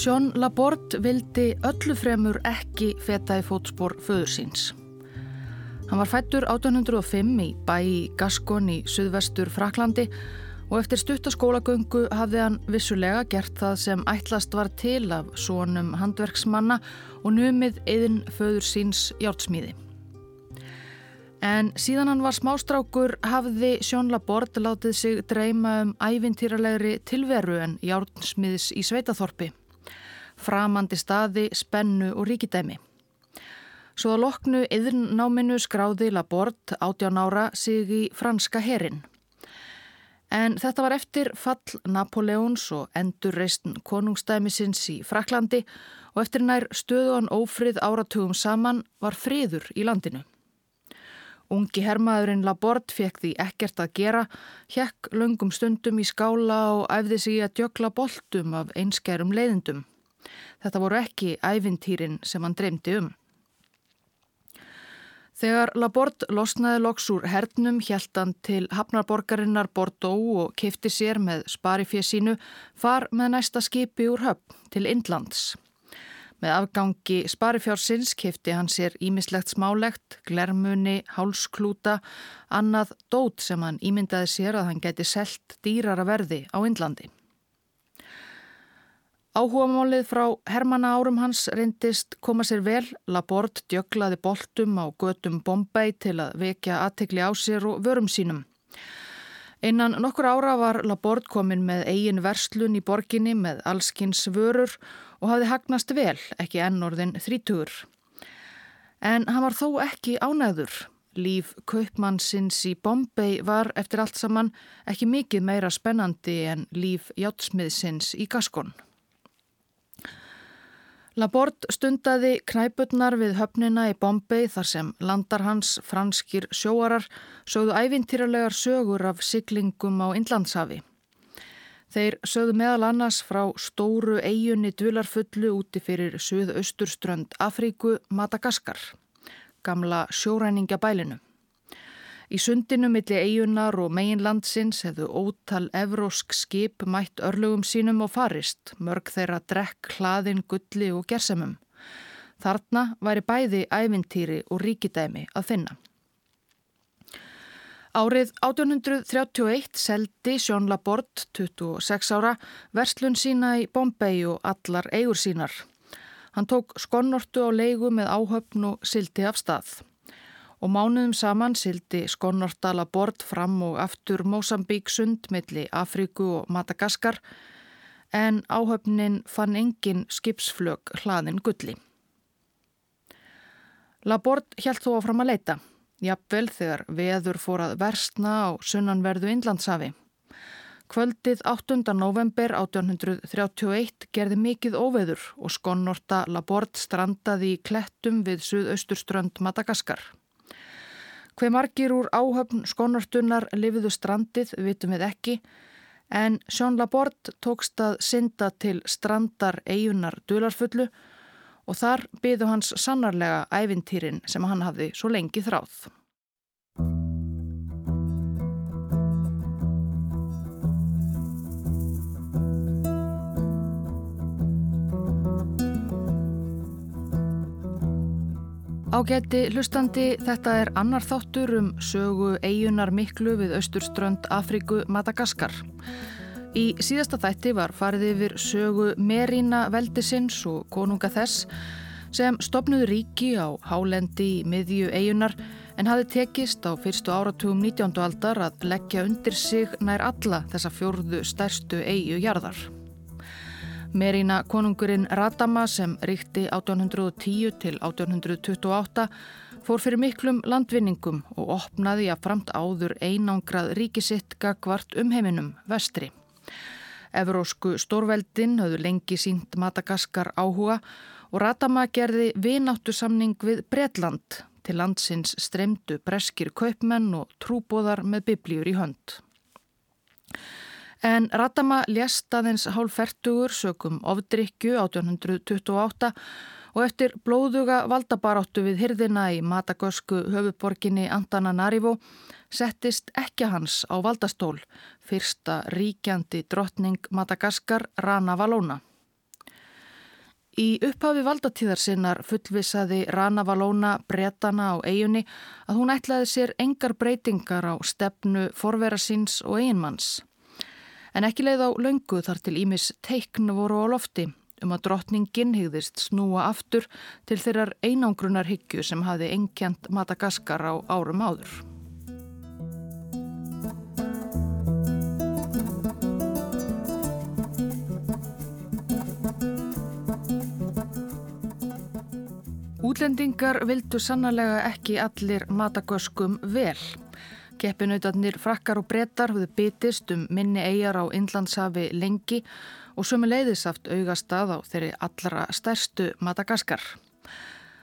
Sjón Laporte vildi öllu fremur ekki feta í fótspor föður síns. Hann var fættur 1805 í bæ í Gaskon í suðvestur Fraklandi og eftir stuttaskólagöngu hafði hann vissulega gert það sem ætlast var til af svonum handverksmanna og numið eðin föður síns hjálpsmíði. En síðan hann var smástrákur hafði Sjón Laporte látið sig dreyma um ævintýralegri tilveru en hjálpsmiðis í Sveitaþorpi framandi staði, spennu og ríkidæmi. Svo að loknu yðurnáminu skráði Laborde 18 ára sig í franska herin. En þetta var eftir fall Napoleons og endur reistn konungstæmisins í Fraklandi og eftir nær stöðuan ófrið áratugum saman var friður í landinu. Ungi hermaðurinn Laborde fekk því ekkert að gera, hjekk löngum stundum í skála og æfði sig að djökla boltum af einskærum leiðindum. Þetta voru ekki ævintýrin sem hann dreymdi um. Þegar Laborde losnaði loks úr hernum hjælt hann til hafnarborgarinnar Bordeaux og kifti sér með sparifið sínu far með næsta skipi úr höfn til Indlands. Með afgangi sparifjársins kifti hann sér ímislegt smálegt, glermunni, hálsklúta, annað dót sem hann ímyndaði sér að hann geti selt dýrara verði á Indlandi. Áhugamálið frá Hermanna árum hans reyndist koma sér vel. Laborde djöglaði boltum á götum Bombay til að vekja aðtekli á sér og vörum sínum. Einan nokkur ára var Laborde komin með eigin verslun í borginni með allskins vörur og hafði hagnast vel, ekki ennorðin þrítugur. En hann var þó ekki ánæður. Líf kaupmannsins í Bombay var eftir allt saman ekki mikið meira spennandi en líf játsmiðsins í Gaskon. Laborde stundaði knæputnar við höfnina í Bombay þar sem landar hans franskir sjóarar sögðu ævintýralegar sögur af siglingum á Inlandshafi. Þeir sögðu meðal annars frá stóru eigunni dvilarfullu úti fyrir suðausturströnd Afríku Madagaskar, gamla sjóræningabælinu. Í sundinu milli eigunar og meginlandsins hefðu ótal evrósk skip mætt örlugum sínum og farist, mörg þeirra drekk, hlaðin, gulli og gersemum. Þarna væri bæði ævintýri og ríkidæmi að finna. Árið 1831 seldi Sjón Laborde, 26 ára, verslun sína í Bombay og allar eigur sínar. Hann tók skonnortu á leigu með áhöfn og sildi af stað og mánuðum saman sildi Skonnortala bort fram og aftur Mosambík sund milli Afríku og Madagaskar en áhöfnin fann engin skipsflög hlaðin gulli. Labord hjælt þó áfram að leita, jafnvel þegar veður fór að versna á sunnanverðu Inlandsafi. Kvöldið 8. november 1831 gerði mikið óveður og Skonnorta Labord strandaði í klettum við suðausturströnd Madagaskar. Hver margir úr áhöfn skonartunnar lifiðu strandið vitum við ekki en Sjón Laborde tókst að synda til strandar eigunar dularfullu og þar byðu hans sannarlega ævintýrin sem hann hafði svo lengi þráð. Ágætti hlustandi, þetta er annar þáttur um sögu eigunar miklu við austurströnd Afríku Madagaskar. Í síðasta þætti var farið yfir sögu Merína Veldisins og konunga þess sem stopnuði ríki á hálendi í miðju eigunar en hafi tekist á fyrstu áratugum 19. aldar að leggja undir sig nær alla þessa fjórðu stærstu eigu jarðar. Merína konungurinn Radama sem ríkti 1810 til 1828 fór fyrir miklum landvinningum og opnaði að framt áður einangrað ríkisitt gagvart um heiminum vestri. Evrósku stórveldin höfðu lengi sínt Madagaskar áhuga og Radama gerði vináttu samning við Bretland til landsins streymdu breskir kaupmenn og trúbóðar með biblíur í hönd. En Radama lést aðeins hálfertugur sökum ofdrykju 1828 og eftir blóðuga valdabaráttu við hyrðina í Madagösku höfuborginni Antananarivo settist ekki hans á valdastól, fyrsta ríkjandi drottning Madagaskar Rana Valona. Í upphafi valdatíðar sinnar fullvisaði Rana Valóna bretana á eigunni að hún ætlaði sér engar breytingar á stefnu forvera síns og eiginmanns. En ekki leið á löngu þar til Ímis teikn voru á lofti um að drottningin hegðist snúa aftur til þeirrar einangrunarhyggju sem hafi engjant Madagaskar á árum áður. Útlendingar vildu sannlega ekki allir matagöskum vel. Keppinautarnir frakkar og brettar höfðu bitist um minni eigjar á Inlandsafi lengi og sömu leiðisaft augastað á þeirri allra stærstu Madagaskar.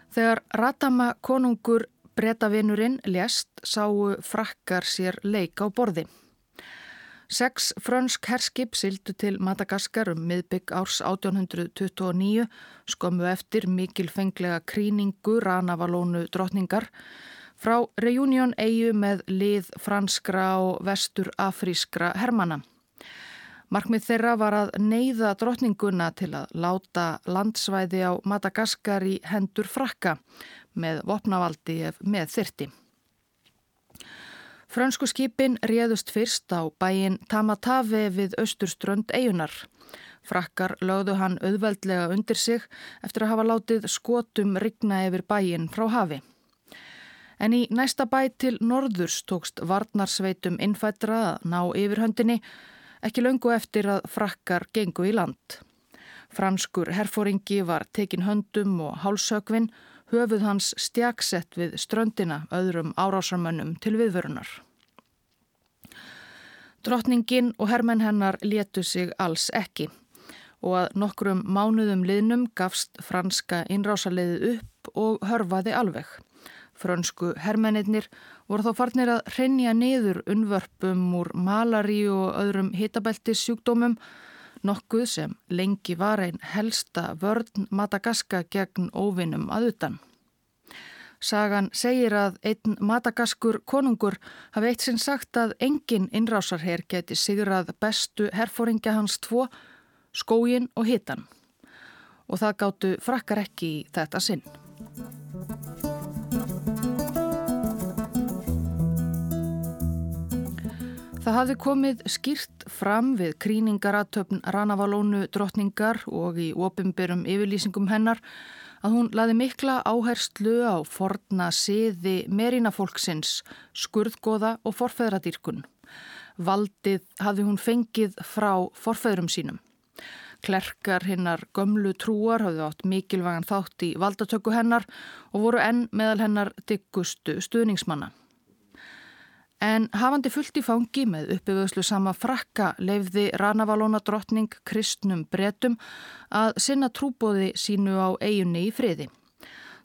Þegar Ratama konungur bretavinurinn lést sáu frakkar sér leik á borði. Seks frönsk herskip sildu til Madagaskar um miðbygg árs 1829 skömmu eftir mikilfenglega kríningu Ranavalónu drotningar frá Reunion eigu með lið franskra og vestur afrískra hermana. Markmið þeirra var að neyða drotninguna til að láta landsvæði á Madagaskar í hendur frakka með vopnavaldi með þyrti. Frönsku skipin réðust fyrst á bæin Tamatave við austurströnd eigunar. Frakkar lögðu hann auðveldlega undir sig eftir að hafa látið skotum rigna yfir bæin frá hafi. En í næsta bæ til norðurs tókst varnarsveitum innfættra að ná yfirhöndinni, ekki löngu eftir að frakkar gengu í land. Franskur herfóringi var tekin höndum og hálsökvinn höfuð hans stjagsett við ströndina öðrum árásarmönnum til viðvörunar. Drottningin og hermenn hennar letu sig alls ekki og að nokkrum mánuðum liðnum gafst franska innrásaliðið upp og hörfaði alveg. Frönsku hermennir voru þá farnir að hrenja niður unnvörpum úr malari og öðrum hitabelti sjúkdómum nokkuð sem lengi var einn helsta vörn Madagaska gegn óvinnum að utan. Sagan segir að einn Madagaskur konungur hafi eitt sinn sagt að engin innrásarher geti sigrað bestu herfóringja hans tvo, skógin og hitan. Og það gáttu frakkar ekki í þetta sinn. Það hafði komið skýrt fram við kríningaratöfn Ranavalónu drottningar og í opimbyrjum yfirlýsingum hennar að hún laði mikla áherslu á forna siði merínafólksins, skurðgoða og forfeðradýrkun. Valdið hafði hún fengið frá forfeðrum sínum. Klerkar hinnar gömlu trúar hafði átt mikilvægan þátt í valdatöku hennar og voru enn meðal hennar diggustu stuðningsmanna. En hafandi fullt í fangi með uppbyggðslu sama frakka leifði Ranavalóna drottning kristnum bretum að sinna trúbóði sínu á eigunni í friði.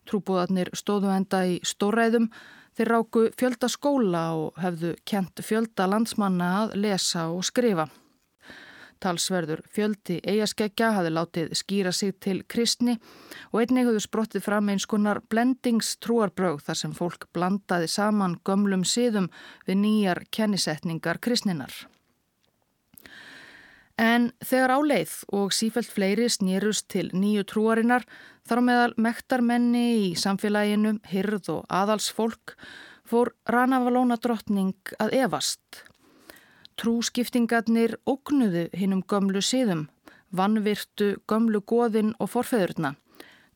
Trúbóðarnir stóðu enda í stóræðum, þeir ráku fjölda skóla og hefðu kent fjölda landsmanna að lesa og skrifa. Talsverður fjöldi eigaskeggja hafi látið skýra sig til kristni og einnig hefur sprottið fram eins konar blendingstrúarbrög þar sem fólk blandaði saman gömlum síðum við nýjar kennisetningar kristninar. En þegar áleið og sífælt fleiri snýrust til nýju trúarinnar þar meðal mektarmenni í samfélaginu, hyrð og aðalsfólk fór Ranavalóna drottning að evast Trúskiptingarnir ógnuðu hinnum gömlu síðum, vannvirtu gömlu goðin og forfeðurna,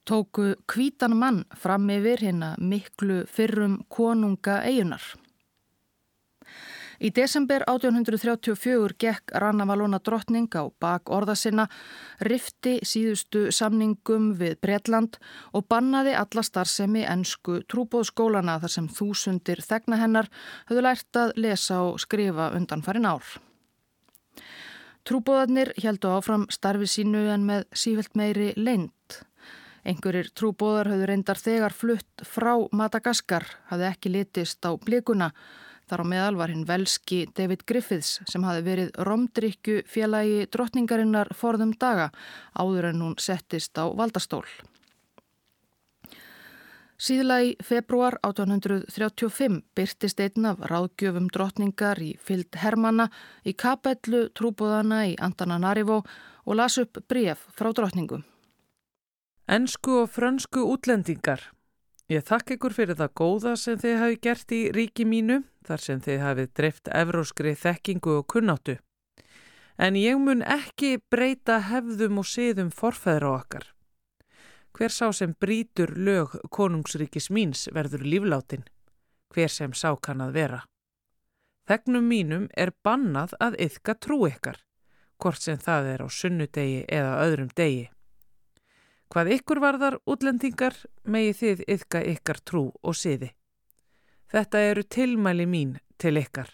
tóku kvítan mann fram yfir hinna miklu fyrrum konunga eigunar. Í desember 1834 gekk Rannavalóna drottning á bak orða sinna, rifti síðustu samningum við Bretland og bannaði alla starfsemi ennsku trúbóðskólana þar sem þúsundir þegna hennar höfðu lært að lesa og skrifa undan farin ár. Trúbóðarnir heldu áfram starfi sínu en með sífelt meiri leint. Einhverjir trúbóðar höfðu reyndar þegar flutt frá Madagaskar, hafði ekki litist á blikuna Þar á meðal var hinn velski David Griffiths sem hafi verið romdrykju félagi drottningarinnar forðum daga áður en hún settist á valdastól. Síðla í februar 1835 byrtist einn af ráðgjöfum drottningar í fyllt Hermanna í kapellu trúbóðana í Antananarivo og las upp bref frá drottningum. Ensku og frönsku útlendingar. Ég þakk ykkur fyrir það góða sem þið hafi gert í ríki mínu, þar sem þið hafið dreift evróskri þekkingu og kunnáttu. En ég mun ekki breyta hefðum og siðum forfæðra okkar. Hver sá sem brítur lög konungsríkis míns verður líflátin, hver sem sá kann að vera. Þegnum mínum er bannað að yfka trú ykkar, hvort sem það er á sunnudegi eða öðrum degi. Hvað ykkur varðar útlendingar megi þið yfka ykkar trú og siði. Þetta eru tilmæli mín til ykkar.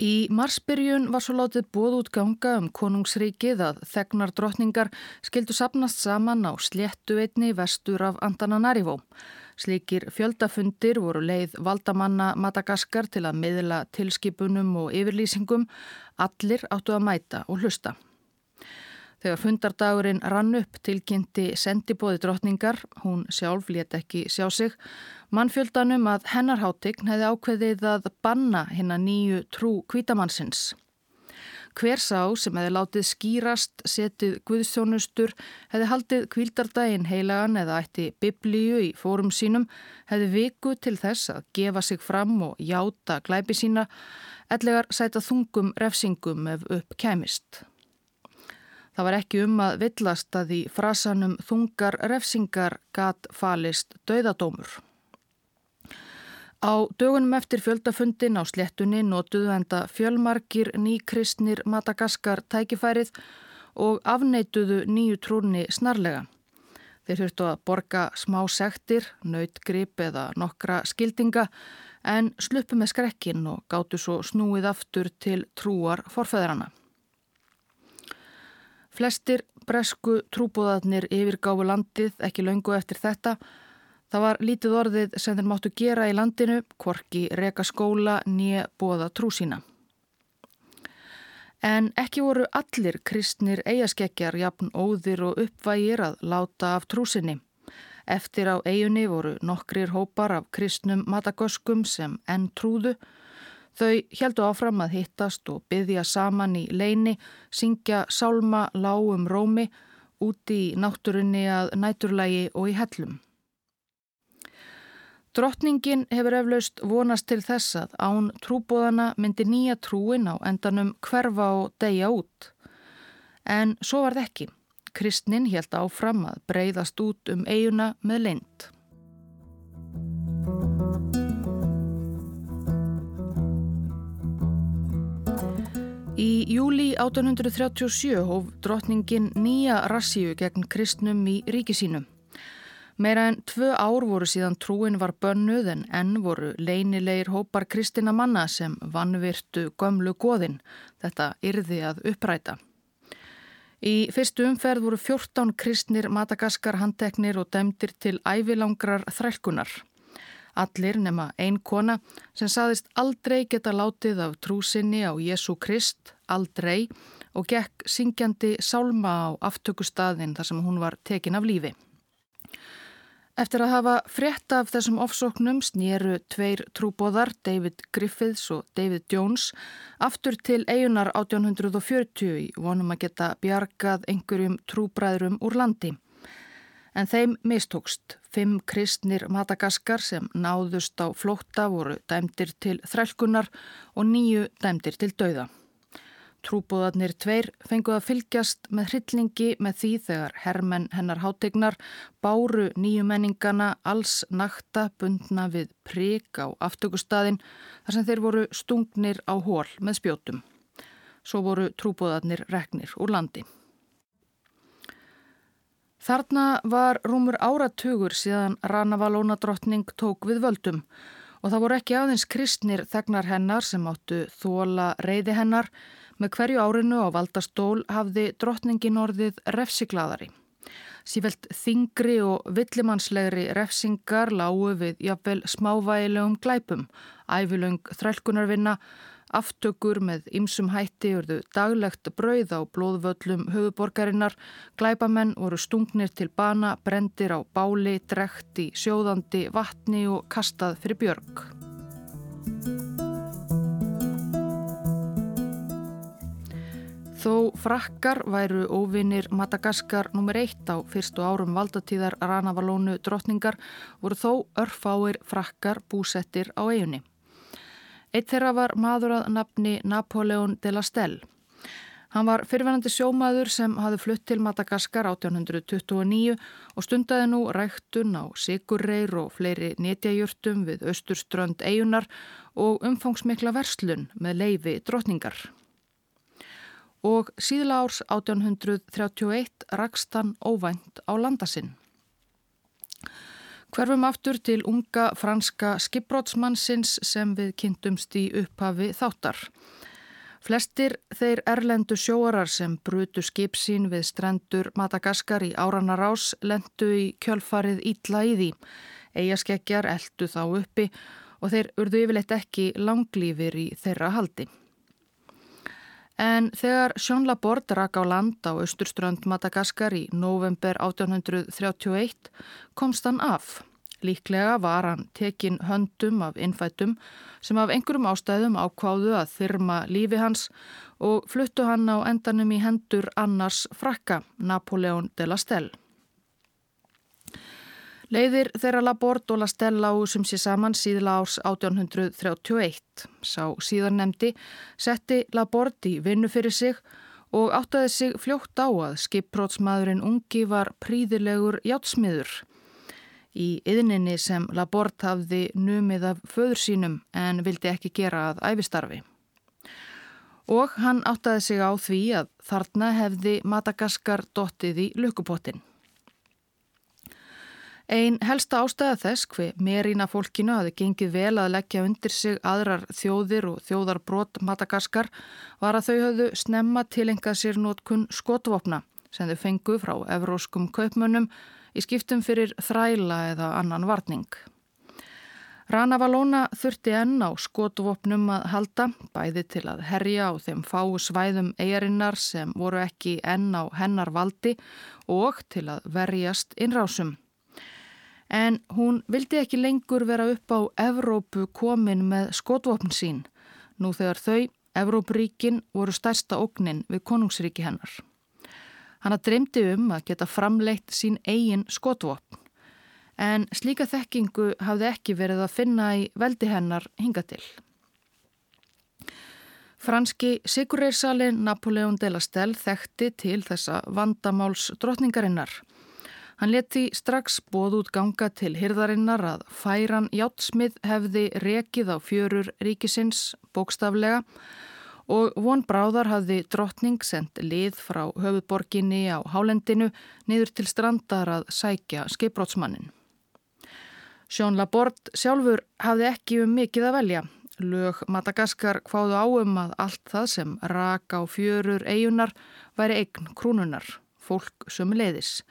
Í marsbyrjun var svo látið bóð út ganga um konungsríkið að þegnar drotningar skildu sapnast saman á sléttu einni vestur af Antananarivó. Slikir fjöldafundir voru leið valdamanna Madagaskar til að miðla tilskipunum og yfirlýsingum. Allir áttu að mæta og hlusta. Þegar fundardagurinn rann upp tilkynnti sendibóði drotningar, hún sjálf let ekki sjá sig, mannfjöldanum að hennarháttign hefði ákveðið að banna hinn að nýju trú kvítamannsins. Hver sá sem hefði látið skýrast, setið guðstjónustur, hefði haldið kvildardaginn heilagan eða ætti biblíu í fórum sínum, hefði viku til þess að gefa sig fram og játa glæpi sína, ellegar sæta þungum refsingum ef upp kæmist. Það var ekki um að villast að í frasanum þungar refsingar gat falist dauðadómur. Á dögunum eftir fjöldafundin á slettunni notuðu enda fjölmarkir nýkristnir Madagaskar tækifærið og afneituðu nýju trúni snarlega. Þeir þurftu að borga smá sektir, nautgrip eða nokkra skildinga en sluppu með skrekkin og gáttu svo snúið aftur til trúar forfæðrana. Flestir bresku trúbúðarnir yfirgáfu landið ekki laungu eftir þetta. Það var lítið orðið sem þeir máttu gera í landinu, korki reka skóla nýja bóða trú sína. En ekki voru allir kristnir eigaskeggjar jafn óðir og uppvægir að láta af trúsinni. Eftir á eigunni voru nokkrir hópar af kristnum matagöskum sem enn trúðu Þau heldu áfram að hittast og byggja saman í leini, syngja sálma lágum rómi úti í náttúrunni að næturlægi og í hellum. Drottningin hefur eflaust vonast til þess að án trúbóðana myndi nýja trúin á endanum hverfa og deyja út. En svo var það ekki. Kristnin held áfram að breyðast út um eiguna með leint. Í júli 1837 hóf drotningin nýja rassíu gegn kristnum í ríkisínum. Meira en tvö ár voru síðan trúin var bönnuð en enn voru leinilegir hópar kristina manna sem vannvirtu gömlu goðin. Þetta yrði að uppræta. Í fyrstu umferð voru 14 kristnir Madagaskar handteknir og dæmdir til ævilangrar þrælkunar. Allir nema ein kona sem saðist aldrei geta látið af trúsinni á Jésu Krist, aldrei, og gekk syngjandi sálma á aftökustadin þar sem hún var tekin af lífi. Eftir að hafa frétt af þessum ofsóknum snýru tveir trúbóðar, David Griffiths og David Jones, aftur til eigunar 1840 í vonum að geta bjargað einhverjum trúbræðrum úr landi. En þeim mistókst. Fimm kristnir Madagaskar sem náðust á flótta voru dæmdir til þrælkunar og nýju dæmdir til dauða. Trúbúðarnir tveir fenguð að fylgjast með hryllingi með því þegar hermenn hennar hátegnar báru nýju menningana alls nakta bundna við prík á aftökustadin þar sem þeir voru stungnir á hól með spjótum. Svo voru trúbúðarnir reknir úr landi. Þarna var rúmur áratugur síðan Ranavalóna drottning tók við völdum og það voru ekki aðeins kristnir þegnar hennar sem áttu þóla reyði hennar með hverju árinu á valdastól hafði drottningin orðið refsigladari. Sývelt þingri og villimannslegri refsingar lágu við jafnvel smávægilegum glæpum, æfilöng þrælkunarvinna, Aftökur með ymsum hætti urðu daglegt brauð á blóðvöllum höfuborgarinnar, glæbamenn voru stungnir til bana, brendir á báli, drekt í sjóðandi vatni og kastað fyrir björg. Þó frakkar væru óvinnir Madagaskar nr. 1 á fyrstu árum valdatíðar Ranavalónu drottningar voru þó örfáir frakkar búsettir á eiginni. Eitt þeirra var maður að nafni Napoleon de la Stelle. Hann var fyrirvenandi sjómaður sem hafði flutt til Madagaskar 1829 og stundaði nú ræktun á sigurreir og fleiri netjajurtum við austurströnd eigunar og umfangsmikla verslun með leifi drottningar og síðla árs 1831 rakst hann óvænt á landasinn. Hverfum aftur til unga franska skipbrótsmannsins sem við kynntumst í upphafi þáttar. Flestir þeir erlendu sjóarar sem brutu skip sín við strendur Madagaskar í áranarás lendu í kjölfarið ítla í því. Eigaskeggjar eldu þá uppi og þeir urðu yfirleitt ekki langlýfir í þeirra haldi. En þegar Sjón Laborde rak á land á austurströnd Madagaskar í november 1831 komst hann af. Líklega var hann tekin höndum af innfættum sem af einhverjum ástæðum ákváðu að þyrma lífi hans og fluttu hann á endanum í hendur annars frakka, Napoleon de la Stelle. Leiðir þeirra Laborde og Lastella á sem sé saman síðla árs 1831. Sá síðan nefndi setti Laborde í vinnu fyrir sig og áttaði sig fljótt á að skipprótsmaðurinn ungi var príðilegur játsmiður. Í yðninni sem Laborde hafði numið af föður sínum en vildi ekki gera að æfistarfi. Og hann áttaði sig á því að þarna hefði Madagaskar dottið í lukupottin. Einn helsta ástæða þess hver merína fólkinu hafi gengið vel að leggja undir sig aðrar þjóðir og þjóðarbrot Madagaskar var að þau hafðu snemma tilengað sér nótkun skotvopna sem þau fengu frá evróskum kaupmönnum í skiptum fyrir þræla eða annan varning. Rana Valóna þurfti enn á skotvopnum að halda, bæði til að herja á þeim fáu svæðum eigarinnar sem voru ekki enn á hennar valdi og til að verjast innrásum en hún vildi ekki lengur vera upp á Evrópu komin með skotvopn sín, nú þegar þau, Evrópuríkin, voru stærsta ógnin við konungsríki hennar. Hanna dreymdi um að geta framleitt sín eigin skotvopn, en slíka þekkingu hafði ekki verið að finna í veldi hennar hinga til. Franski Sigurreirsalinn Napoleon de la Stelle þekkti til þessa vandamáls drotningarinnar Hann leti strax bóð út ganga til hyrðarinnar að færan Játsmið hefði rekið á fjörur ríkisins bókstaflega og von bráðar hafði drottning sendt lið frá höfuborginni á Hálendinu niður til strandar að sækja skipbrótsmannin. Sjón Laborde sjálfur hafði ekki um mikið að velja. Lög Madagaskar hváðu áum að allt það sem rak á fjörur eigunar væri eign krúnunar, fólk sömu leiðis.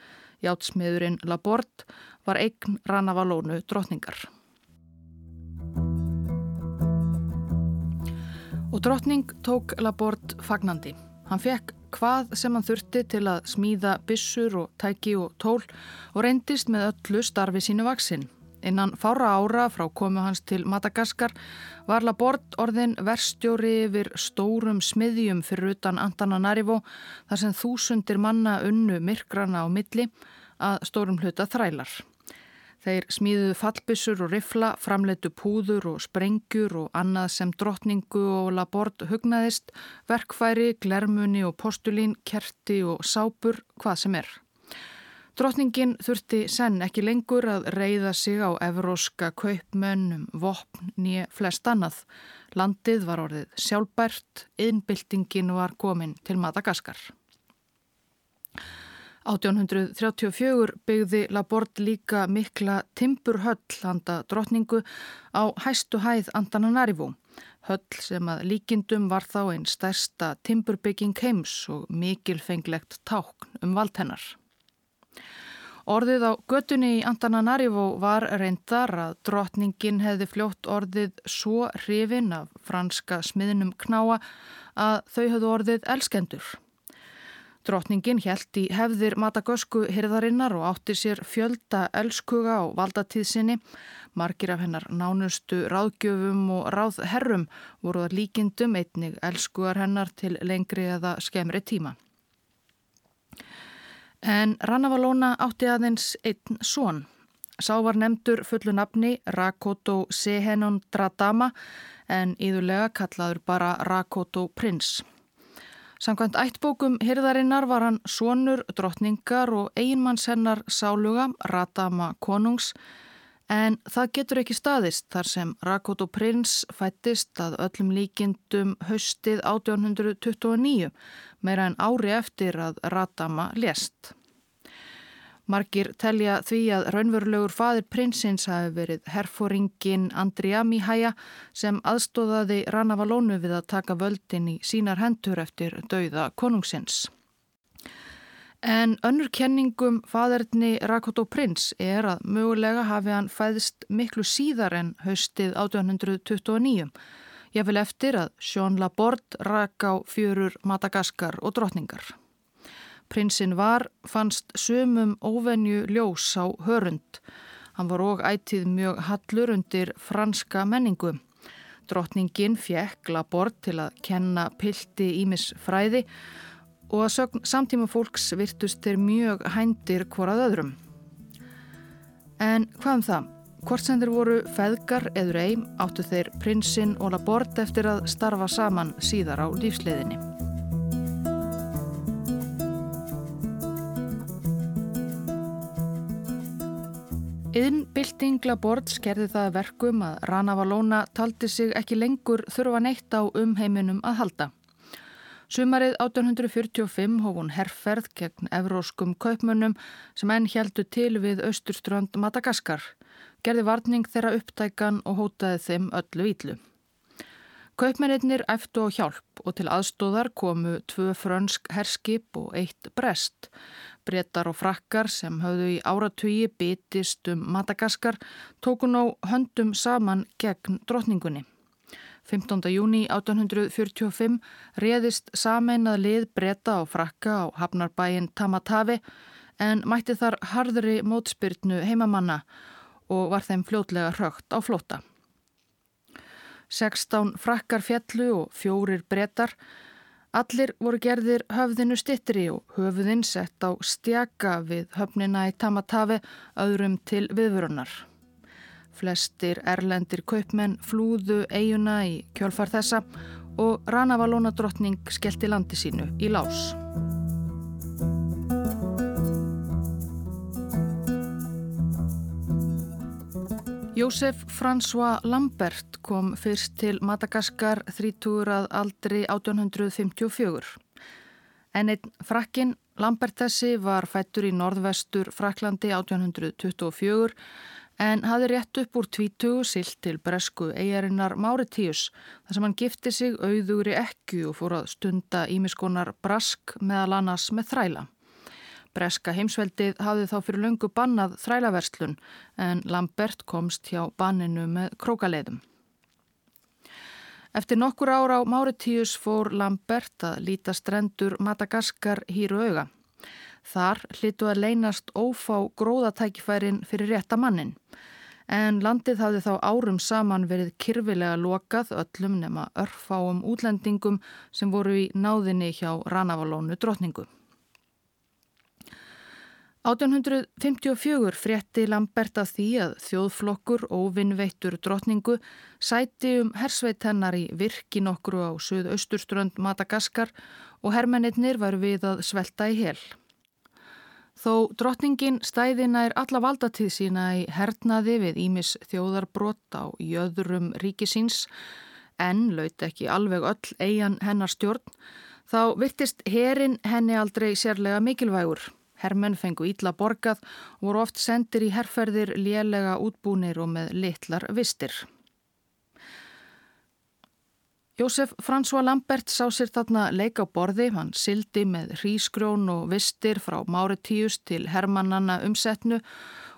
Játsmiðurinn Laborde var eign Ranavalónu drotningar. Og drotning tók Laborde fagnandi. Hann fekk hvað sem hann þurfti til að smíða bissur og tæki og tól og reyndist með öllu starfi sínu vaksinn. Innan fára ára frá komu hans til Madagaskar var Laborde orðin verstjóri yfir stórum smiðjum fyrir utan Antananarivo þar sem þúsundir manna unnu myrkrana á milli að stórum hluta þrælar. Þeir smíðuðu fallbissur og rifla, framleitu púður og sprengjur og annað sem drottningu og labord hugnaðist, verkfæri, glermunni og postulín, kerti og sápur, hvað sem er. Drottningin þurfti senn ekki lengur að reyða sig á evróska kaupmönnum, vopn, nýja flest annað. Landið var orðið sjálfbært, innbyltingin var komin til Madagaskar. 1834 byggði Laborde líka mikla timburhöll handa drotningu á hæstu hæð Antananarivo. Höll sem að líkindum var þá einn stærsta timburbygging heims og mikilfenglegt tákn um valdhennar. Orðið á götunni í Antananarivo var reyndar að drotningin hefði fljótt orðið svo hrifin af franska smiðnum knáa að þau hefðu orðið elskendur. Drotningin helt í hefðir Matagösku hirðarinnar og átti sér fjölda elskuga á valdatíðsinni. Margir af hennar nánustu ráðgjöfum og ráðherrum voru að líkindum einnig elskugar hennar til lengri eða skemri tíma. En Rannavalóna átti aðeins einn són. Sá var nefndur fullu nafni Rakoto Sehenon Dradama en íðulega kallaður bara Rakoto Prins. Samkvæmt ættbókum hyrðarinnar var hann sonur, drottningar og einmanns hennar sáluga, Radama konungs, en það getur ekki staðist þar sem Rakoto prins fættist að öllum líkindum haustið 1829, meira en ári eftir að Radama lést. Margir telja því að raunverulegur fadir prinsins hafi verið herfóringin Andrija Míhæja sem aðstóðaði Ranavalónu við að taka völdin í sínar hendur eftir dauða konungsins. En önnur kenningum faderni Rakoto prins er að mögulega hafi hann fæðist miklu síðar en haustið 1829. Ég vil eftir að Sjón Laborde rak á fjörur Madagaskar og drotningar. Prinsinn var fannst sömum óvenju ljós á hörund. Hann var og ætið mjög hallur undir franska menningu. Drottningin fjekk labort til að kenna pilti ímis fræði og að sögn samtíma fólks virtust þeir mjög hændir hvorað öðrum. En hvað um það? Hvort sem þeir voru feðgar eður eim áttu þeir prinsinn og labort eftir að starfa saman síðar á lífsliðinni. Yðnbylting Labord skerði það verkum að Ranavalóna taldi sig ekki lengur þurfa neitt á umheiminum að halda. Sumarið 1845 hóf hún herrferð gegn evróskum kaupmönnum sem enn heldu til við austurströnd Madagaskar, gerði varning þeirra upptækan og hótaði þeim öllu íllu. Kaupmennir eftu á hjálp og til aðstóðar komu tvö frönsk herskip og eitt brest brettar og frakkar sem hafðu í áratugi bitist um Madagaskar tókun á höndum saman gegn drotningunni. 15. júni 1845 reðist sameinað lið bretta og frakka á hafnarbæin Tamatavi en mætti þar harðri mótspyrnu heimamanna og var þeim fljótlega hrögt á flóta. 16 frakkar fjallu og fjórir brettar Allir voru gerðir höfðinu stittri og höfðin sett á stjaka við höfnina í Tamatavi öðrum til viðvörunar. Flestir erlendir kaupmenn flúðu eiguna í kjölfar þessa og Ranavalóna drottning skellti landi sínu í lás. Jósef François Lambert kom fyrst til Madagaskar 30 að aldri 1854. En einn frakkin Lambert þessi var fættur í norðvestur Fraklandi 1824 en hafði rétt upp úr tvítugu silt til bresku eigarinnar Máritíus þar sem hann gifti sig auðugri ekku og fór að stunda ímiskonar brask meðal annars með þræla. Breska heimsveldið hafði þá fyrir löngu bannað þrælaverslun en Lambert komst hjá banninu með krókaleiðum. Eftir nokkur ára á Máritíus fór Lambert að líta strendur Madagaskar hýru auga. Þar hlýtu að leynast ófá gróðatækifærin fyrir rétta mannin. En landið hafði þá árum saman verið kyrfilega lokað öllum nema örfáum útlendingum sem voru í náðinni hjá Ranavalónu drotningu. 1854 frétti Lambert að því að þjóðflokkur óvinnveittur drotningu sæti um hersveit hennar í virkin okkru á söð-austurströnd Madagaskar og hermennir var við að svelta í hel. Þó drotningin stæðina er alla valdatíð sína í hernaði við Ímis þjóðarbrott á jöðrum ríkisins en laut ekki alveg öll eigan hennar stjórn, þá virtist herin henni aldrei sérlega mikilvægur. Hermenn fengu ítla borgað og voru oft sendir í herrferðir lélega útbúnir og með litlar vistir. Jósef François Lambert sá sér þarna leika á borði, hann sildi með hrísgrjón og vistir frá Máritíus til hermannanna umsetnu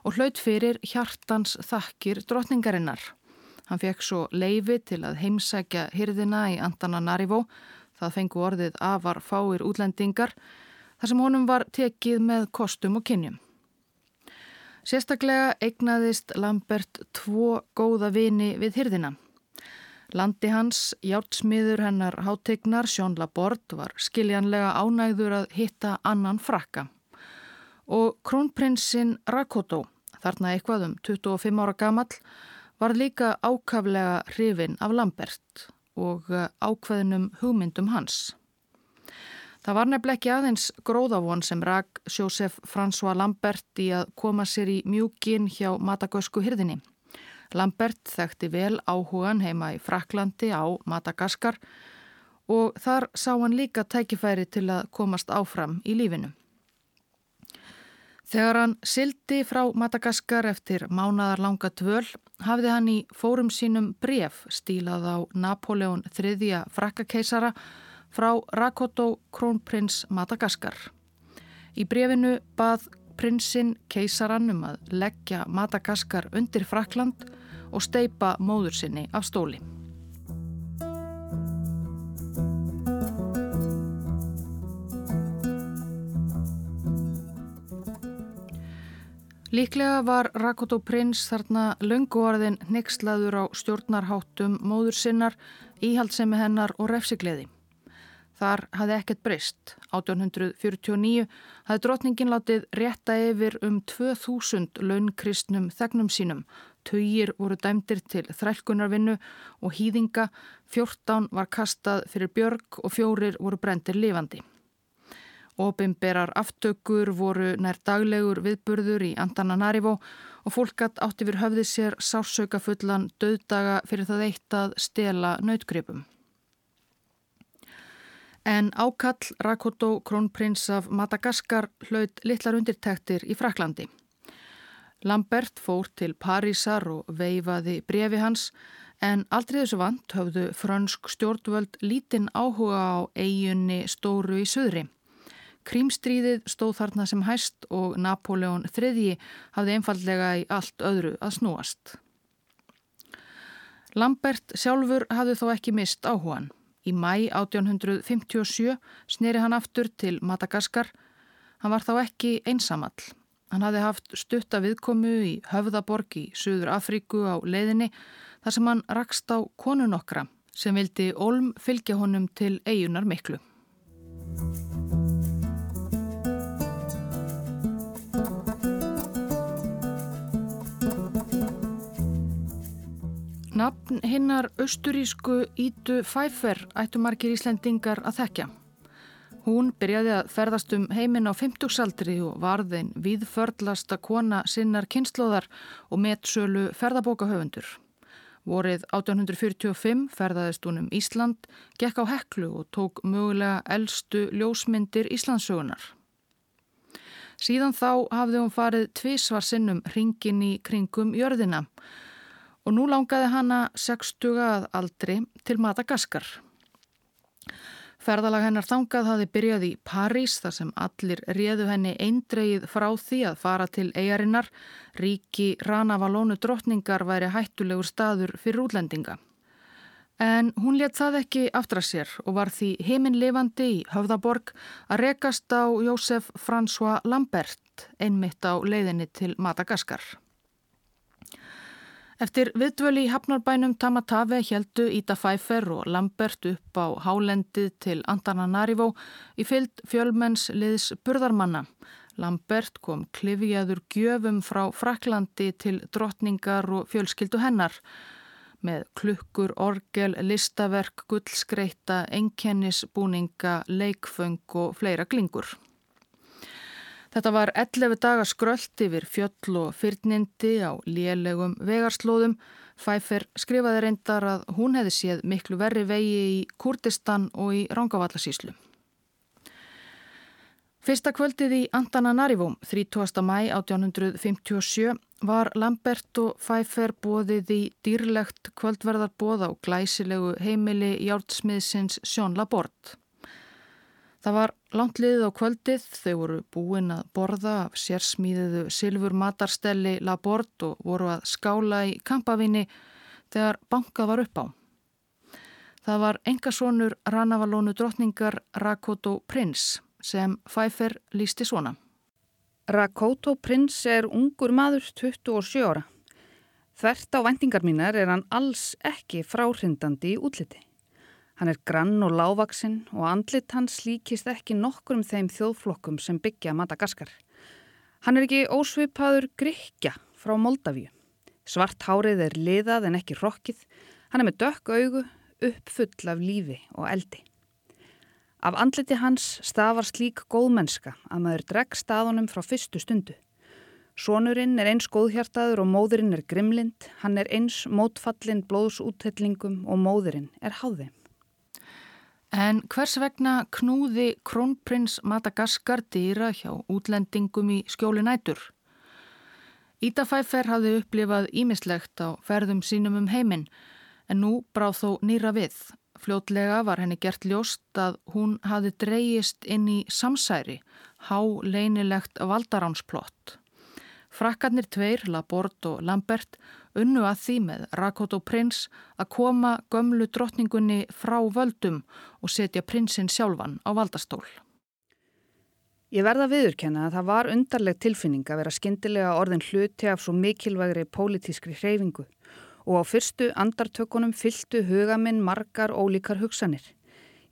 og hlaut fyrir hjartans þakkir drotningarinnar. Hann fekk svo leifi til að heimsækja hyrðina í Antananarivó, það fengu orðið afar fáir útlendingar, þar sem honum var tekið með kostum og kynjum. Sérstaklega eignaðist Lambert tvo góða vini við hyrðina. Landi hans, hjálpsmiður hennar hátegnar Sjón Laborde var skiljanlega ánægður að hitta annan frakka. Og krónprinsinn Rakoto, þarna eitthvað um 25 ára gamall, var líka ákaflega hrifin af Lambert og eh, ákveðinum hugmyndum hans. Það var nefnileg ekki aðeins gróðavon sem rak Jósef François Lambert í að koma sér í mjúkin hjá Matagösku hyrðinni. Lambert þekkti vel áhugan heima í Fraklandi á Madagaskar og þar sá hann líka tækifæri til að komast áfram í lífinu. Þegar hann sildi frá Madagaskar eftir mánadar langa tvöl hafði hann í fórum sínum bref stílað á Napoleon III frakkakeisara frá Rakoto Krónprins Madagaskar. Í brefinu bað prinsinn keisaran um að leggja Madagaskar undir Frakland og steipa móður sinni af stóli. Líklega var Rakoto prins þarna lönguarðin nexlaður á stjórnarháttum móður sinnar, íhaldsemi hennar og refsigleði. Þar hafði ekkert breyst. 1849 hafði drotningin látið rétta yfir um 2000 launkristnum þegnum sínum. Töyir voru dæmdir til þrælkunarvinnu og hýðinga, 14 var kastað fyrir björg og fjórir voru brendir lifandi. Óbimberar aftökur voru nær daglegur viðburður í Antananarivo og fólkat átti fyrir höfði sér sársauka fullan döðdaga fyrir það eitt að stela nautgripum. En ákall Rakoto krónprins af Madagaskar hlaut litlar undirtektir í Fraklandi. Lambert fór til Parísar og veifaði brefi hans en aldrei þessu vant höfðu frönsk stjórnvöld lítinn áhuga á eigunni stóru í söðri. Krímstríðið stóð þarna sem hæst og Napoleon III hafði einfallega í allt öðru að snúast. Lambert sjálfur hafði þó ekki mist áhugan. Í mæ 1857 sneri hann aftur til Madagaskar. Hann var þá ekki einsamall. Hann hafði haft stutta viðkomu í Höfðaborg í Suður Afríku á leiðinni þar sem hann rakst á konun okkra sem vildi Olm fylgja honum til eigunar miklu. Nafn hinnar austurísku Ítu Fæfer ættu margir Íslendingar að þekkja. Hún byrjaði að ferðast um heiminn á 50-saldri og varðin viðförlasta kona sinnar kynnslóðar og metsölu ferðabókahöfundur. Vorið 1845 ferðaðist hún um Ísland, gekk á heklu og tók mögulega eldstu ljósmyndir Íslandsögunar. Síðan þá hafði hún farið tvísvar sinnum hringin í kringum jörðina og nú langaði hana 60 að aldri til Madagaskar. Ferðalag hennar þangað hafi byrjað í París þar sem allir réðu henni eindreið frá því að fara til eigarinnar. Ríki Ranavalónu drottningar væri hættulegur staður fyrir útlendinga. En hún let það ekki aftra sér og var því heiminlefandi í Höfðaborg að rekast á Jósef François Lambert einmitt á leiðinni til Madagaskar. Eftir viðdvöli í hafnarbænum Tamatave heldu Íta Fæfer og Lambert upp á hálendið til Antananarivo í fyllt fjölmenns liðs burðarmanna. Lambert kom klifjaður gjöfum frá Fraklandi til drottningar og fjölskyldu hennar með klukkur, orgel, listaverk, gullskreita, enkennisbúninga, leikföng og fleira glingur. Þetta var 11 daga skröld yfir fjöll og fyrnindi á lélegum vegarslóðum. Pfeiffer skrifaði reyndar að hún hefði séð miklu verri vegi í Kurdistan og í Rangavallarsíslu. Fyrsta kvöldið í Antananarivo, 30. mæ 1857, var Lambert og Pfeiffer bóðið í dýrlegt kvöldverðarbóð á glæsilegu heimili Jártsmiðsins Sjón Labort. Það var langt liðið á kvöldið, þau voru búin að borða af sérsmíðiðu Silfur Matarstelli Labort og voru að skála í kampavinni þegar bankað var upp á. Það var engasónur Ranavalónu drottningar Rakoto Prins, sem Pfeiffer lísti svona. Rakoto prins er ungur maður 27 ára. Þvert á vendingar mínar er hann alls ekki fráhrindandi í útliti. Hann er grann og lávaksinn og andlit hans líkist ekki nokkur um þeim þjóðflokkum sem byggja Madagaskar. Hann er ekki ósvipaður Gríkja frá Moldavíu. Svart hárið er liðað en ekki rokkið. Hann er með dökk augu, uppfull af lífi og eldi. Af andliti hans stafar slík góðmennska að maður dregg staðunum frá fyrstu stundu. Sónurinn er eins góðhjartaður og móðurinn er grimlind, hann er eins mótfallin blóðsúthellingum og móðurinn er háðið. En hvers vegna knúði krónprins Madagaskar dýra hjá útlendingum í skjóli nætur? Íta Pfeiffer hafði upplifað ímislegt á ferðum sínum um heiminn en nú bráð þó nýra við. Fljótlega var henni gert ljóst að hún hafði dreyist inn í samsæri, há leinilegt valdaránsplott. Frakkarnir tveir, Laborde og Lambert, unnu að því með Rakot og prins að koma gömlu drottningunni frá völdum og setja prinsinn sjálfan á valdastól. Ég verða viðurkenna að það var undarleg tilfinning að vera skindilega orðin hluti af svo mikilvægri pólitískri hreyfingu og á fyrstu andartökunum fyltu hugaminn margar ólíkar hugsanir.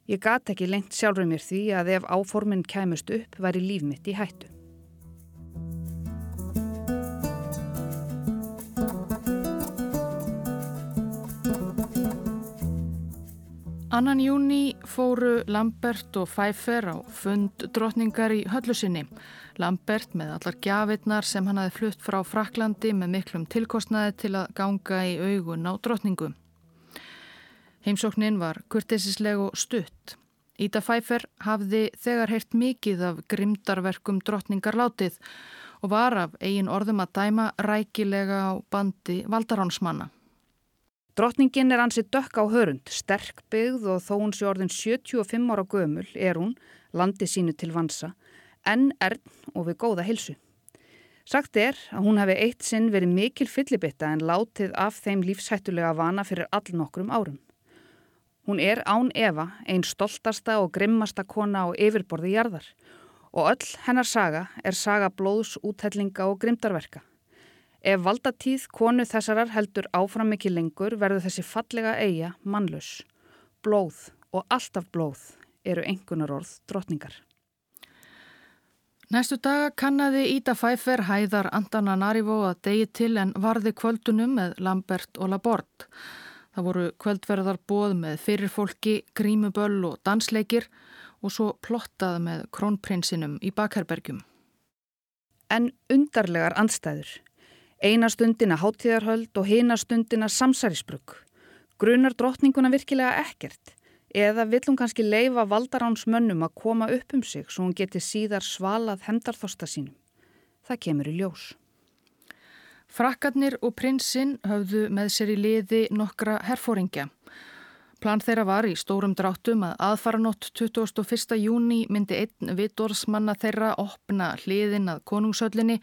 Ég gat ekki lengt sjálfur mér því að ef áforminn kæmust upp væri líf mitt í hættu. Annan júni fóru Lambert og Pfeiffer á fund drotningar í höllusinni. Lambert með allar gjafirnar sem hann hafi flutt frá Fraklandi með miklum tilkostnaði til að ganga í augun á drotningu. Heimsóknin var kurtisisleg og stutt. Íta Pfeiffer hafði þegar heyrt mikið af grimdarverkum drotningar látið og var af eigin orðum að dæma rækilega á bandi valdaránsmanna. Drottningin er ansið dökk á hörund, sterk byggð og þó hún sé orðin 75 ára gömul er hún, landi sínu til vansa, en erðn og við góða hilsu. Sagt er að hún hefði eitt sinn verið mikil fyllibitta en látið af þeim lífshættulega vana fyrir all nokkrum árum. Hún er án Eva einn stoltasta og grimmasta kona á yfirborði jarðar og öll hennar saga er saga blóðs, úthellinga og grimdarverka. Ef valdatíð konu þessarar heldur áfram ekki lengur verður þessi fallega eiga mannlaus. Blóð og alltaf blóð eru engunar orð drotningar. Næstu daga kannadi Íta Pfeiffer hæðar Andana Narivó að degi til en varði kvöldunum með Lambert og Laborde. Það voru kvöldverðar bóð með fyrirfólki, grímuböll og dansleikir og svo plottað með krónprinsinum í bakherbergjum. En undarlegar andstæður. Eina stundina háttíðarhöld og hina stundina samsærisbruk. Grunar drottninguna virkilega ekkert eða vill hún kannski leifa valdaráns mönnum að koma upp um sig svo hún geti síðar svalað hendarþosta sínum. Það kemur í ljós. Frakkarnir og prinsinn höfðu með sér í liði nokkra herfóringja. Plan þeirra var í stórum dráttum að aðfaranótt 21. júni myndi einn vitorsmanna þeirra opna hliðin að konungshöllinni,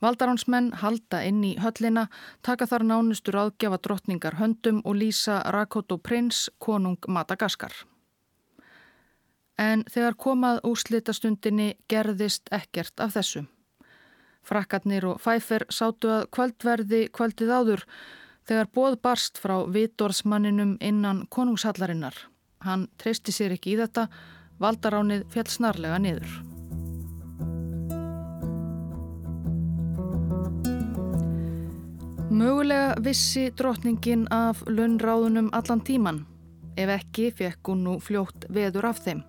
valdaránsmenn halda inn í höllina, taka þar nánustur aðgjafa drottningar höndum og lýsa Rakoto prins konung Madagaskar. En þegar komað úrslitastundinni gerðist ekkert af þessu. Frakkarnir og Pfeiffer sátu að kvöldverði kvöldið áður þegar bóð barst frá vitorsmanninum innan konungshallarinnar. Hann treysti sér ekki í þetta, valdaránið fjall snarlega niður. Mögulega vissi drotningin af launráðunum allan tíman. Ef ekki fekk hún nú fljótt veður af þeim.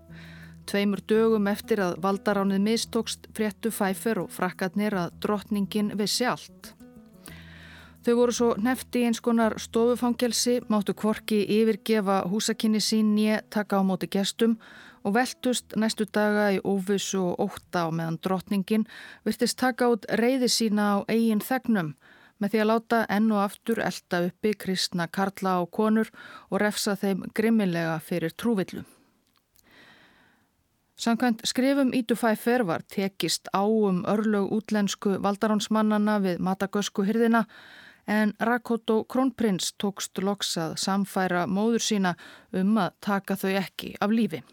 Tveimur dögum eftir að valdaránið mistókst fréttu fæfer og frakkarnir að drotningin vissi allt. Þau voru svo nefti eins konar stofufangelsi, máttu kvorki yfirgefa húsakinni sín nýje taka á móti gestum og veltust næstu daga í óvissu og óta á meðan drottningin virtist taka út reyði sína á eigin þegnum með því að láta enn og aftur elda uppi kristna karla og konur og refsa þeim grimmilega fyrir trúvillu. Samkvæmt skrifum Ítu Fæfer var tekist á um örlög útlensku valdaránsmannana við Matagösku hyrðina en Rakoto Kronprins tókst loksað samfæra móður sína um að taka þau ekki af lífi.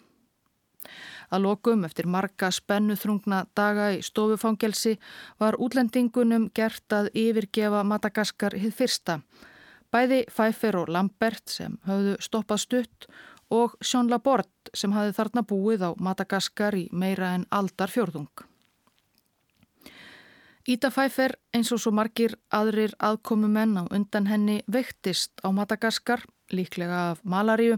Að lokum eftir marga spennuþrungna daga í stofufangelsi var útlendingunum gert að yfirgefa Madagaskar hið fyrsta. Bæði Pfeiffer og Lambert sem höfðu stoppað stutt og Sjón Labort sem hafði þarna búið á Madagaskar í meira en aldar fjörðung. Íta Pfeiffer eins og svo margir aðrir aðkomumenn á undan henni veiktist á Madagaskar, líklega af malaríu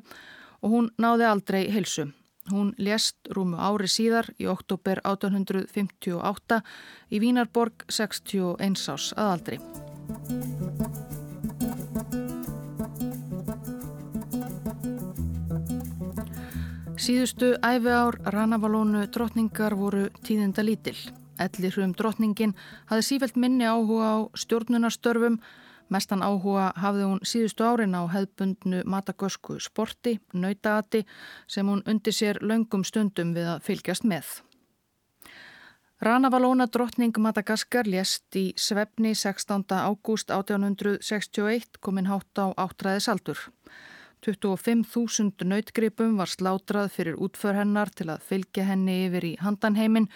og hún náði aldrei heilsu. Hún lést rúmu ári síðar í oktober 1858 í Vínarborg 61 ás aðaldri. Síðustu æfi ár Ranavalónu drotningar voru tíðinda lítill. Ellir hrum drotningin hafði sífælt minni áhuga á stjórnunarstörfum Mestan áhuga hafði hún síðustu árin á hefðbundnu matagösku sporti, nautaati sem hún undir sér laungum stundum við að fylgjast með. Rana Valóna drottning Madagaskar lést í svefni 16. ágúst 1861 komin hátt á áttræðisaldur. 25.000 nautgripum var slátrað fyrir útför hennar til að fylgja henni yfir í handanheimin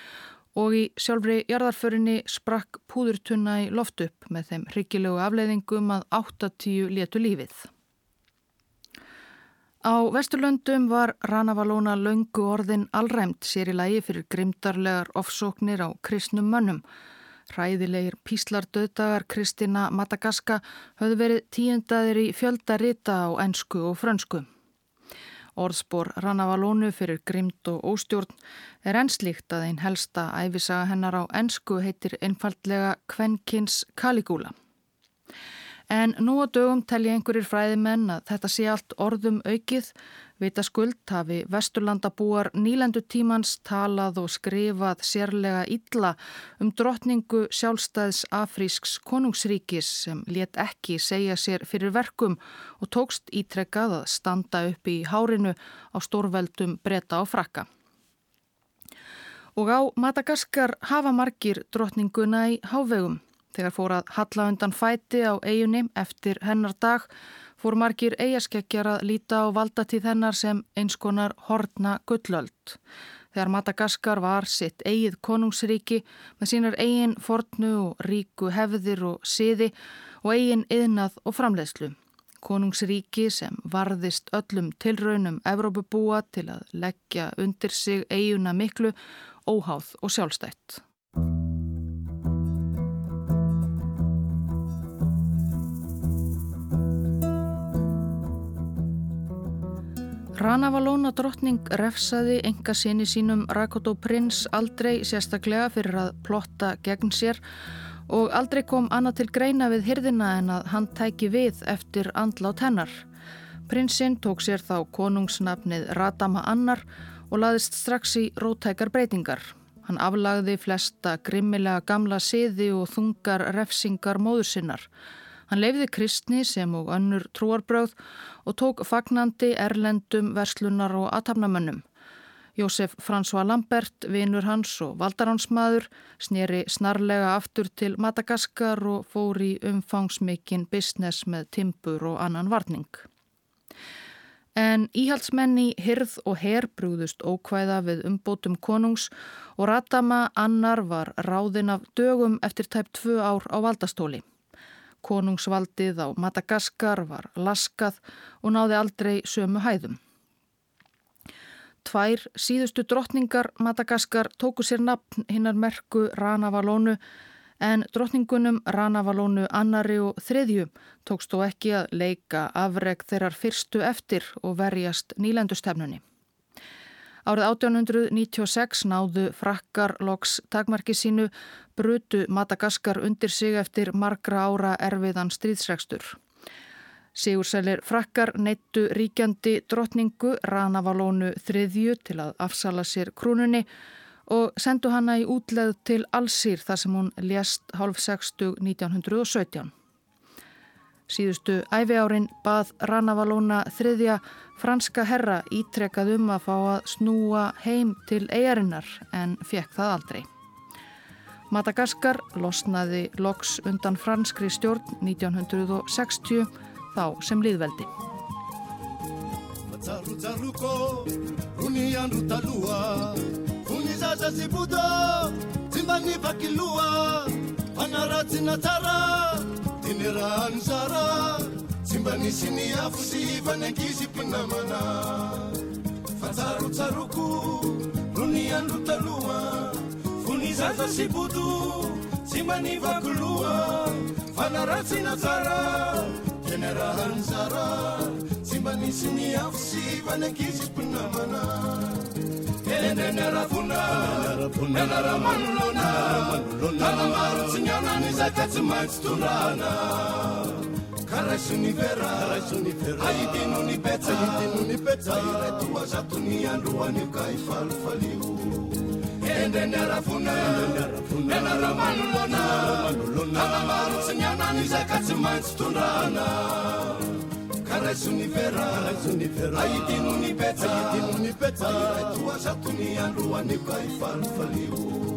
og í sjálfri jarðarförinni sprakk púðurtunna í loft upp með þeim hryggilegu afleiðingum að 8-10 letu lífið. Á Vesturlöndum var Ranavalóna laungu orðin allræmt sér í lagi fyrir grimdarlegar ofsóknir á kristnum mönnum. Ræðilegir píslardöðdagar Kristina Madagaska höfðu verið tíundaðir í fjöldarita á ennsku og frönsku. Orðspor Ranavalónu fyrir grimt og óstjórn er ennslíkt að einn helsta æfisaga hennar á ennsku heitir einfallega Kvenkins Caligula. En nú á dögum telja einhverjir fræðimenn að þetta sé allt orðum aukið, vita skuld hafi vesturlandabúar nýlendu tímans talað og skrifað sérlega illa um drottningu sjálfstæðs afrísks konungsríkis sem let ekki segja sér fyrir verkum og tókst ítrekkað að standa upp í hárinu á stórveldum breyta og frakka. Og á Madagaskar hafa margir drottninguna í hávegum. Þegar fór að halla undan fæti á eiginni eftir hennar dag fór margir eigaskeggjar að líta á valdatíð hennar sem einskonar hortna gullöld. Þegar Madagaskar var sitt eigið konungsríki með sínar eigin fornu og ríku hefðir og siði og eigin yðnað og framleiðslu. Konungsríki sem varðist öllum tilraunum Evrópubúa til að leggja undir sig eiguna miklu, óháð og sjálfstætt. Ranavalóna drottning refsaði enga sinni sínum Rakoto prins aldrei sérstaklega fyrir að plotta gegn sér og aldrei kom annað til greina við hyrðina en að hann tæki við eftir andlát hennar. Prinsinn tók sér þá konungsnafnið Radama Annar og laðist strax í rótækar breytingar. Hann aflagði flesta grimmilega gamla siði og þungar refsingar móður sinnar. Hann leifði kristni sem og önnur trúarbröð og tók fagnandi erlendum verslunar og aðtapnamönnum. Jósef François Lambert, vinur hans og valdaránsmaður, snýri snarlega aftur til Madagaskar og fór í umfangsmikinn business með timpur og annan varning. En íhaldsmenni hirð og herr brúðust ókvæða við umbótum konungs og Radama annar var ráðin af dögum eftir tæp tvö ár á valdastóli. Konungsvaldið á Madagaskar var laskað og náði aldrei sömu hæðum. Tvær síðustu drottningar Madagaskar tóku sér nafn hinnar merku Ranavalónu en drottningunum Ranavalónu annari og þriðju tókst þó ekki að leika afreg þeirrar fyrstu eftir og verjast nýlendustefnunni. Árið 1896 náðu frakkar loks takmarki sínu brutu Madagaskar undir sig eftir margra ára erfiðan stríðsregstur. Sigursælir frakkar neittu ríkjandi drottningu Ranavalónu þriðju til að afsala sér krúnunni og sendu hana í útleð til Allsýr þar sem hún lést hálf 60 1917. Síðustu æfi árin bað Ranavalóna þriðja franska herra ítrekað um að fá að snúa heim til eigarinnar en fekk það aldrei. Madagaskar losnaði loks undan franskri stjórn 1960 þá sem liðveldi. ny rahany zara tsy mba nisy ny afo sy fanankizy mpinamana. Fa tsarotsaroko no ny andro taloha fo ny zaza sy boto tsy mba loha fa naratsina tsara dia rahany zara tsy mba nisy ny afo sy fanankizy mpinamana. enenerafunanaramanulona nanamarotsinyonani zakatsimaitsutunana karasuniveraaitinunipetairetuwazatunianduwanikaifalufaliu enenerafunenenaramanulona nanamarotsinyonani zakatsimaitsitunana raisuniperaaitinu ni peta tuasatuni anruanikaifalfalio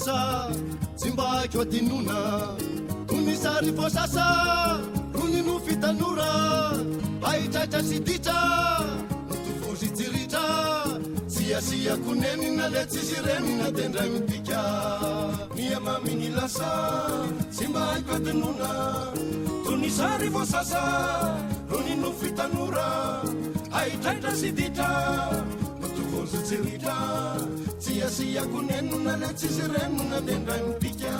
sasa tsy mba ako atinona tony sary fo sasa rony no fitanora. Ahitraitra sy ditra notofozy jiritra tsy asiako nenina le tsisy renina de ndray mitika miamaminy lasa tsy mba ako atinona tony sary fo sasa rony no fitanora. Ahitraitra sy ditra azo tsy ritra tsy asiakonenina le tsisy renona de ndray mipika.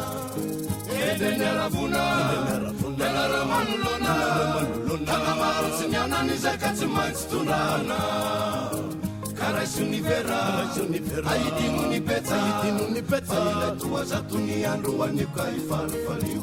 Edenyaravonaanaramanolonaaamaro tsy nianany zaka tsy maintsy tondrahana karaisoniveraaitinonipetsailatoazatony androanio ka ifalifario